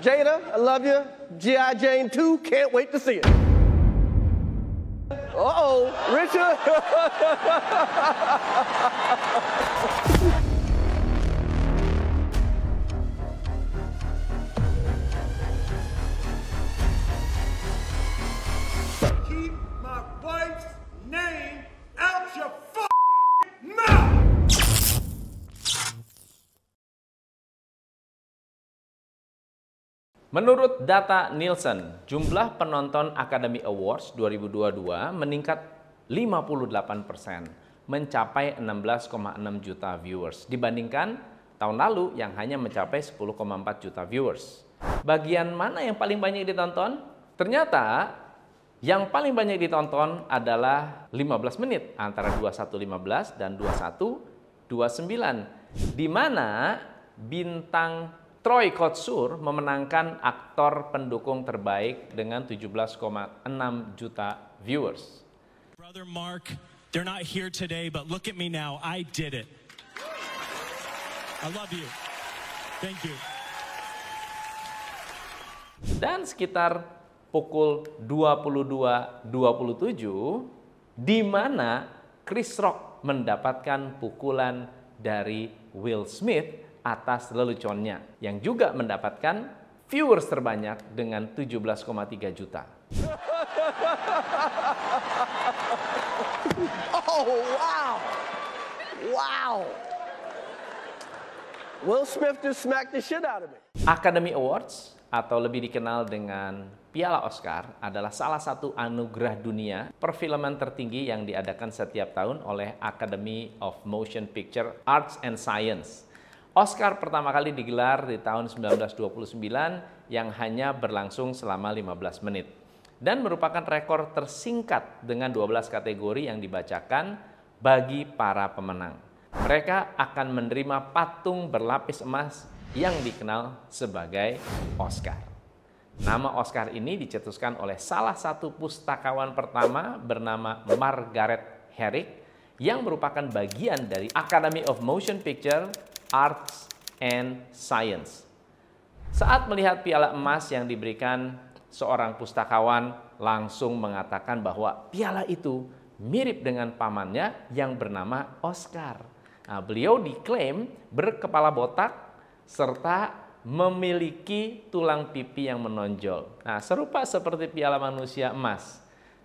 Jada, I love you. G.I. Jane 2, can't wait to see it. Uh-oh, Richard. Menurut data Nielsen, jumlah penonton Academy Awards 2022 meningkat 58%, mencapai 16,6 juta viewers dibandingkan tahun lalu yang hanya mencapai 10,4 juta viewers. Bagian mana yang paling banyak ditonton? Ternyata yang paling banyak ditonton adalah 15 menit antara 21.15 dan 21.29 di mana bintang Troy Kotsur memenangkan aktor pendukung terbaik dengan 17,6 juta viewers. Brother Mark, they're not here today, but look at me now. I did it. I love you. Thank you. Dan sekitar pukul 22.27 di mana Chris Rock mendapatkan pukulan dari Will Smith atas leluconnya yang juga mendapatkan viewers terbanyak dengan 17,3 juta. Oh, wow. Wow. Will Smith just smacked the shit out of me. Academy Awards atau lebih dikenal dengan Piala Oscar adalah salah satu anugerah dunia perfilman tertinggi yang diadakan setiap tahun oleh Academy of Motion Picture Arts and Science. Oscar pertama kali digelar di tahun 1929 yang hanya berlangsung selama 15 menit dan merupakan rekor tersingkat dengan 12 kategori yang dibacakan bagi para pemenang. Mereka akan menerima patung berlapis emas yang dikenal sebagai Oscar. Nama Oscar ini dicetuskan oleh salah satu pustakawan pertama bernama Margaret Herrick yang merupakan bagian dari Academy of Motion Picture, Arts, and Science. Saat melihat piala emas yang diberikan, seorang pustakawan langsung mengatakan bahwa piala itu mirip dengan pamannya yang bernama Oscar. Nah, beliau diklaim berkepala botak serta memiliki tulang pipi yang menonjol. Nah, serupa seperti piala manusia emas.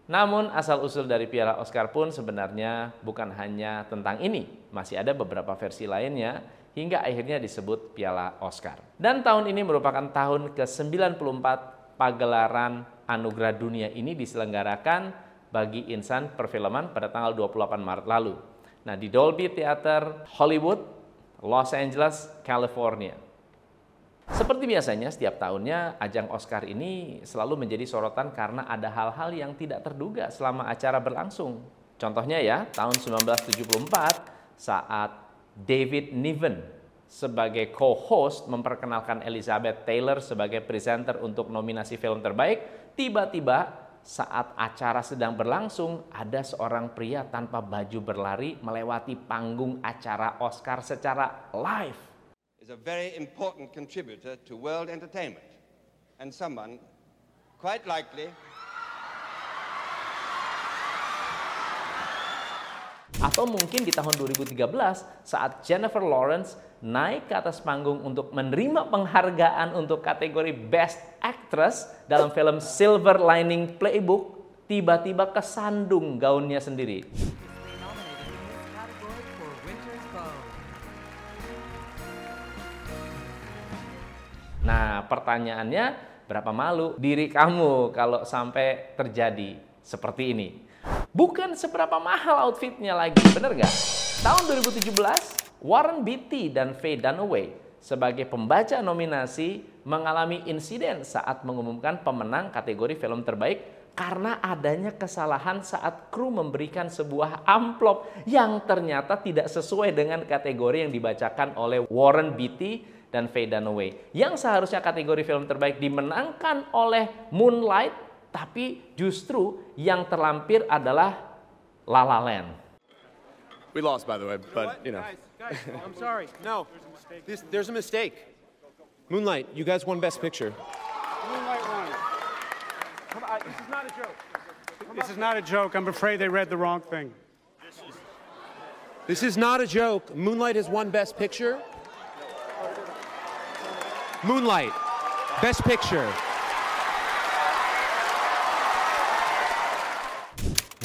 Namun asal-usul dari piala Oscar pun sebenarnya bukan hanya tentang ini. Masih ada beberapa versi lainnya hingga akhirnya disebut piala Oscar. Dan tahun ini merupakan tahun ke-94 pagelaran anugerah dunia ini diselenggarakan bagi insan perfilman pada tanggal 28 Maret lalu. Nah, di Dolby Theater Hollywood, Los Angeles, California. Seperti biasanya, setiap tahunnya ajang Oscar ini selalu menjadi sorotan karena ada hal-hal yang tidak terduga selama acara berlangsung. Contohnya ya, tahun 1974 saat David Niven sebagai co-host memperkenalkan Elizabeth Taylor sebagai presenter untuk nominasi film terbaik, tiba-tiba saat acara sedang berlangsung, ada seorang pria tanpa baju berlari melewati panggung acara Oscar secara live. is a very important contributor to world entertainment and someone quite likely Atau mungkin di tahun 2013 saat Jennifer Lawrence naik ke atas panggung untuk menerima penghargaan untuk kategori Best Actress dalam film Silver Lining Playbook, tiba-tiba kesandung gaunnya sendiri. Nah, pertanyaannya, berapa malu diri kamu kalau sampai terjadi seperti ini? Bukan seberapa mahal outfitnya lagi, bener nggak? Tahun 2017, Warren Beatty dan Faye Dunaway sebagai pembaca nominasi mengalami insiden saat mengumumkan pemenang kategori film terbaik karena adanya kesalahan saat kru memberikan sebuah amplop yang ternyata tidak sesuai dengan kategori yang dibacakan oleh Warren Beatty dan Faye Dunaway. Yang seharusnya kategori film terbaik dimenangkan oleh Moonlight, tapi justru yang terlampir adalah La La Land. We lost, by the way, but you know. Guys, guys, I'm sorry. No, this, there's a mistake. Moonlight, you guys won Best Picture. Moonlight won. Come on, this is not a joke. This is not a joke. I'm afraid they read the wrong thing. This is not a joke. Moonlight has won Best Picture. Moonlight, Best Picture.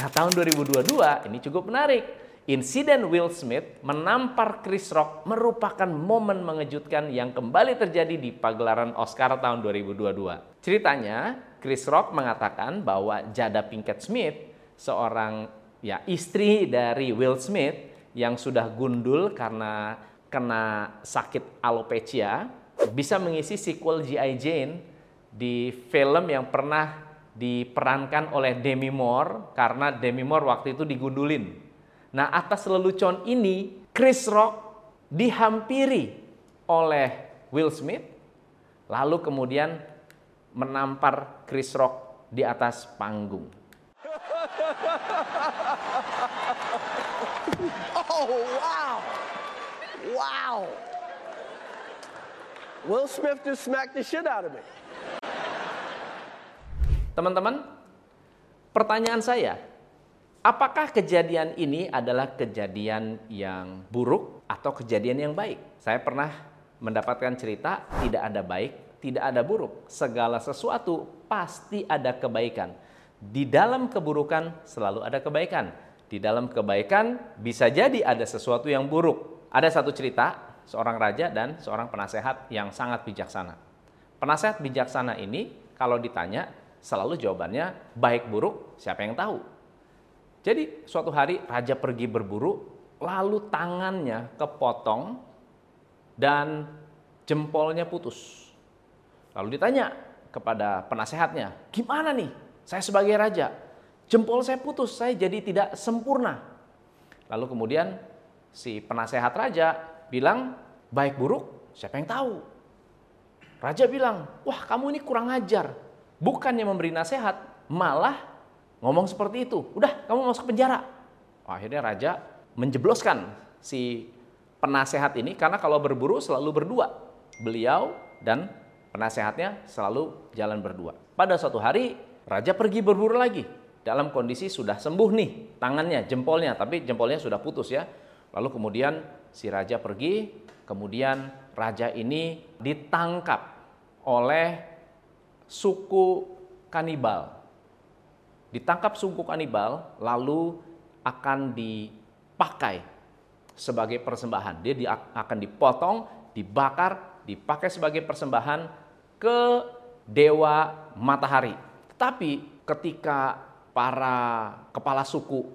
Nah, tahun 2022 ini cukup menarik. Insiden Will Smith menampar Chris Rock merupakan momen mengejutkan yang kembali terjadi di pagelaran Oscar tahun 2022. Ceritanya, Chris Rock mengatakan bahwa Jada Pinkett Smith, seorang ya istri dari Will Smith yang sudah gundul karena kena sakit alopecia, bisa mengisi sequel G.I. Jane di film yang pernah diperankan oleh Demi Moore karena Demi Moore waktu itu digundulin. Nah, atas lelucon ini Chris Rock dihampiri oleh Will Smith lalu kemudian menampar Chris Rock di atas panggung. Oh, wow. Wow. Will Smith just smacked the shit out of me. Teman-teman, pertanyaan saya, apakah kejadian ini adalah kejadian yang buruk atau kejadian yang baik? Saya pernah mendapatkan cerita tidak ada baik, tidak ada buruk. Segala sesuatu pasti ada kebaikan. Di dalam keburukan selalu ada kebaikan. Di dalam kebaikan bisa jadi ada sesuatu yang buruk. Ada satu cerita, seorang raja dan seorang penasehat yang sangat bijaksana. Penasehat bijaksana ini kalau ditanya selalu jawabannya baik buruk siapa yang tahu. Jadi suatu hari raja pergi berburu lalu tangannya kepotong dan jempolnya putus. Lalu ditanya kepada penasehatnya, gimana nih saya sebagai raja, jempol saya putus, saya jadi tidak sempurna. Lalu kemudian si penasehat raja bilang, baik buruk siapa yang tahu. Raja bilang, wah kamu ini kurang ajar, bukannya memberi nasihat, malah ngomong seperti itu. Udah, kamu masuk penjara. Akhirnya raja menjebloskan si penasehat ini karena kalau berburu selalu berdua. Beliau dan penasehatnya selalu jalan berdua. Pada suatu hari, raja pergi berburu lagi. Dalam kondisi sudah sembuh nih tangannya, jempolnya, tapi jempolnya sudah putus ya. Lalu kemudian si raja pergi, kemudian raja ini ditangkap oleh suku kanibal. Ditangkap suku kanibal lalu akan dipakai sebagai persembahan. Dia di, akan dipotong, dibakar, dipakai sebagai persembahan ke dewa matahari. Tetapi ketika para kepala suku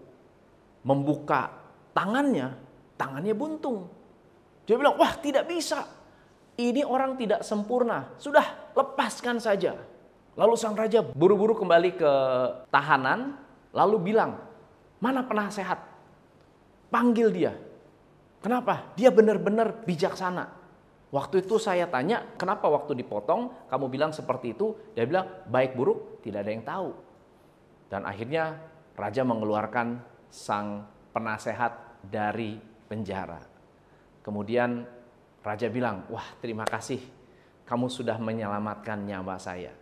membuka tangannya, tangannya buntung. Dia bilang, wah tidak bisa. Ini orang tidak sempurna. Sudah, lepaskan saja. Lalu sang raja buru-buru kembali ke tahanan, lalu bilang, mana penasehat? Panggil dia. Kenapa? Dia benar-benar bijaksana. Waktu itu saya tanya, kenapa waktu dipotong kamu bilang seperti itu? Dia bilang, baik buruk tidak ada yang tahu. Dan akhirnya raja mengeluarkan sang penasehat dari penjara. Kemudian raja bilang, wah terima kasih kamu sudah menyelamatkan nyawa saya.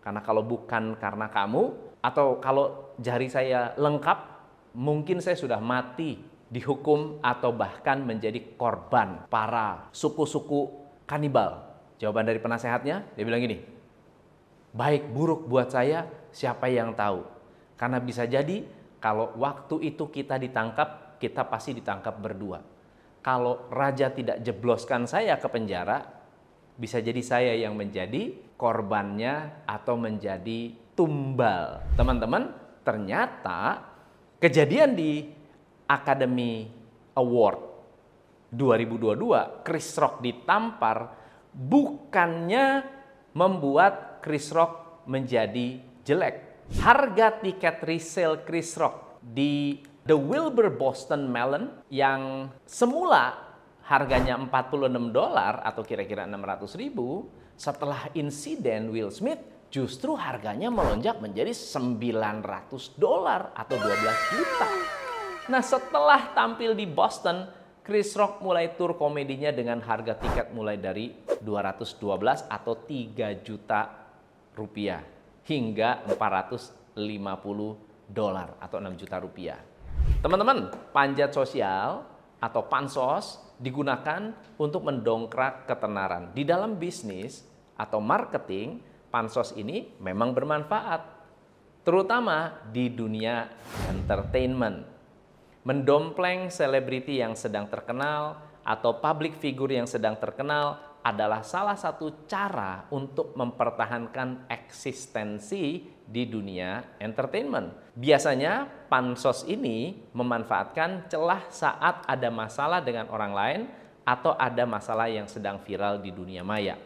Karena kalau bukan karena kamu, atau kalau jari saya lengkap, mungkin saya sudah mati, dihukum, atau bahkan menjadi korban para suku-suku kanibal. Jawaban dari penasehatnya, dia bilang gini, baik buruk buat saya, siapa yang tahu? Karena bisa jadi kalau waktu itu kita ditangkap, kita pasti ditangkap berdua. Kalau raja tidak jebloskan saya ke penjara, bisa jadi saya yang menjadi korbannya atau menjadi tumbal. Teman-teman, ternyata kejadian di Academy Award 2022, Chris Rock ditampar bukannya membuat Chris Rock menjadi jelek. Harga tiket resale Chris Rock di The Wilbur Boston Melon yang semula harganya 46 dolar atau kira-kira 600 ribu, setelah insiden Will Smith justru harganya melonjak menjadi 900 dolar atau 12 juta. Nah setelah tampil di Boston, Chris Rock mulai tur komedinya dengan harga tiket mulai dari 212 atau 3 juta rupiah hingga 450 dolar atau 6 juta rupiah. Teman-teman, panjat sosial atau pansos digunakan untuk mendongkrak ketenaran. Di dalam bisnis atau marketing, pansos ini memang bermanfaat, terutama di dunia entertainment mendompleng selebriti yang sedang terkenal atau public figure yang sedang terkenal adalah salah satu cara untuk mempertahankan eksistensi di dunia entertainment. Biasanya pansos ini memanfaatkan celah saat ada masalah dengan orang lain atau ada masalah yang sedang viral di dunia maya.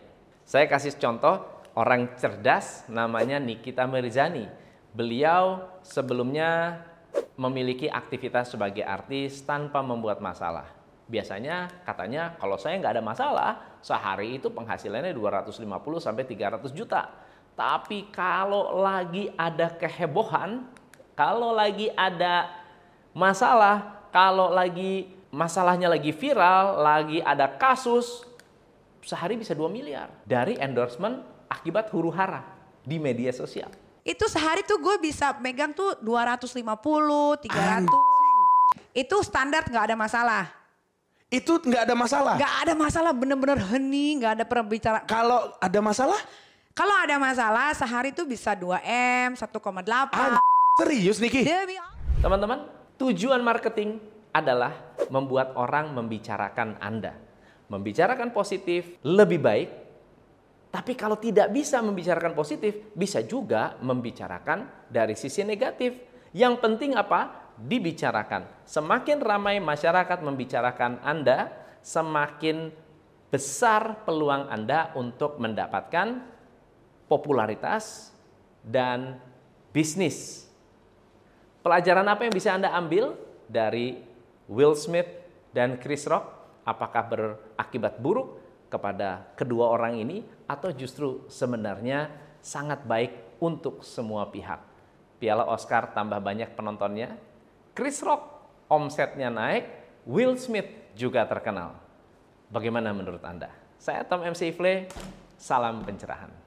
Saya kasih contoh orang cerdas namanya Nikita Mirzani. Beliau sebelumnya memiliki aktivitas sebagai artis tanpa membuat masalah. Biasanya katanya kalau saya nggak ada masalah, sehari itu penghasilannya 250 sampai 300 juta. Tapi kalau lagi ada kehebohan, kalau lagi ada masalah, kalau lagi masalahnya lagi viral, lagi ada kasus, sehari bisa 2 miliar dari endorsement akibat huru hara di media sosial. Itu sehari tuh gue bisa megang tuh 250, 300. Itu standar nggak ada masalah. Itu nggak ada masalah. Nggak ada masalah, bener-bener hening, nggak ada perbicaraan. Kalau ada masalah, Kalau ada masalah sehari tuh bisa 2M, 1,8. serius Niki? Demi Teman-teman, tujuan marketing adalah membuat orang membicarakan Anda. Membicarakan positif lebih baik, tapi kalau tidak bisa membicarakan positif, bisa juga membicarakan dari sisi negatif. Yang penting apa? Dibicarakan. Semakin ramai masyarakat membicarakan Anda, semakin besar peluang Anda untuk mendapatkan popularitas dan bisnis. Pelajaran apa yang bisa Anda ambil dari Will Smith dan Chris Rock? Apakah berakibat buruk kepada kedua orang ini atau justru sebenarnya sangat baik untuk semua pihak? Piala Oscar tambah banyak penontonnya, Chris Rock omsetnya naik, Will Smith juga terkenal. Bagaimana menurut Anda? Saya Tom MC Ifle, salam pencerahan.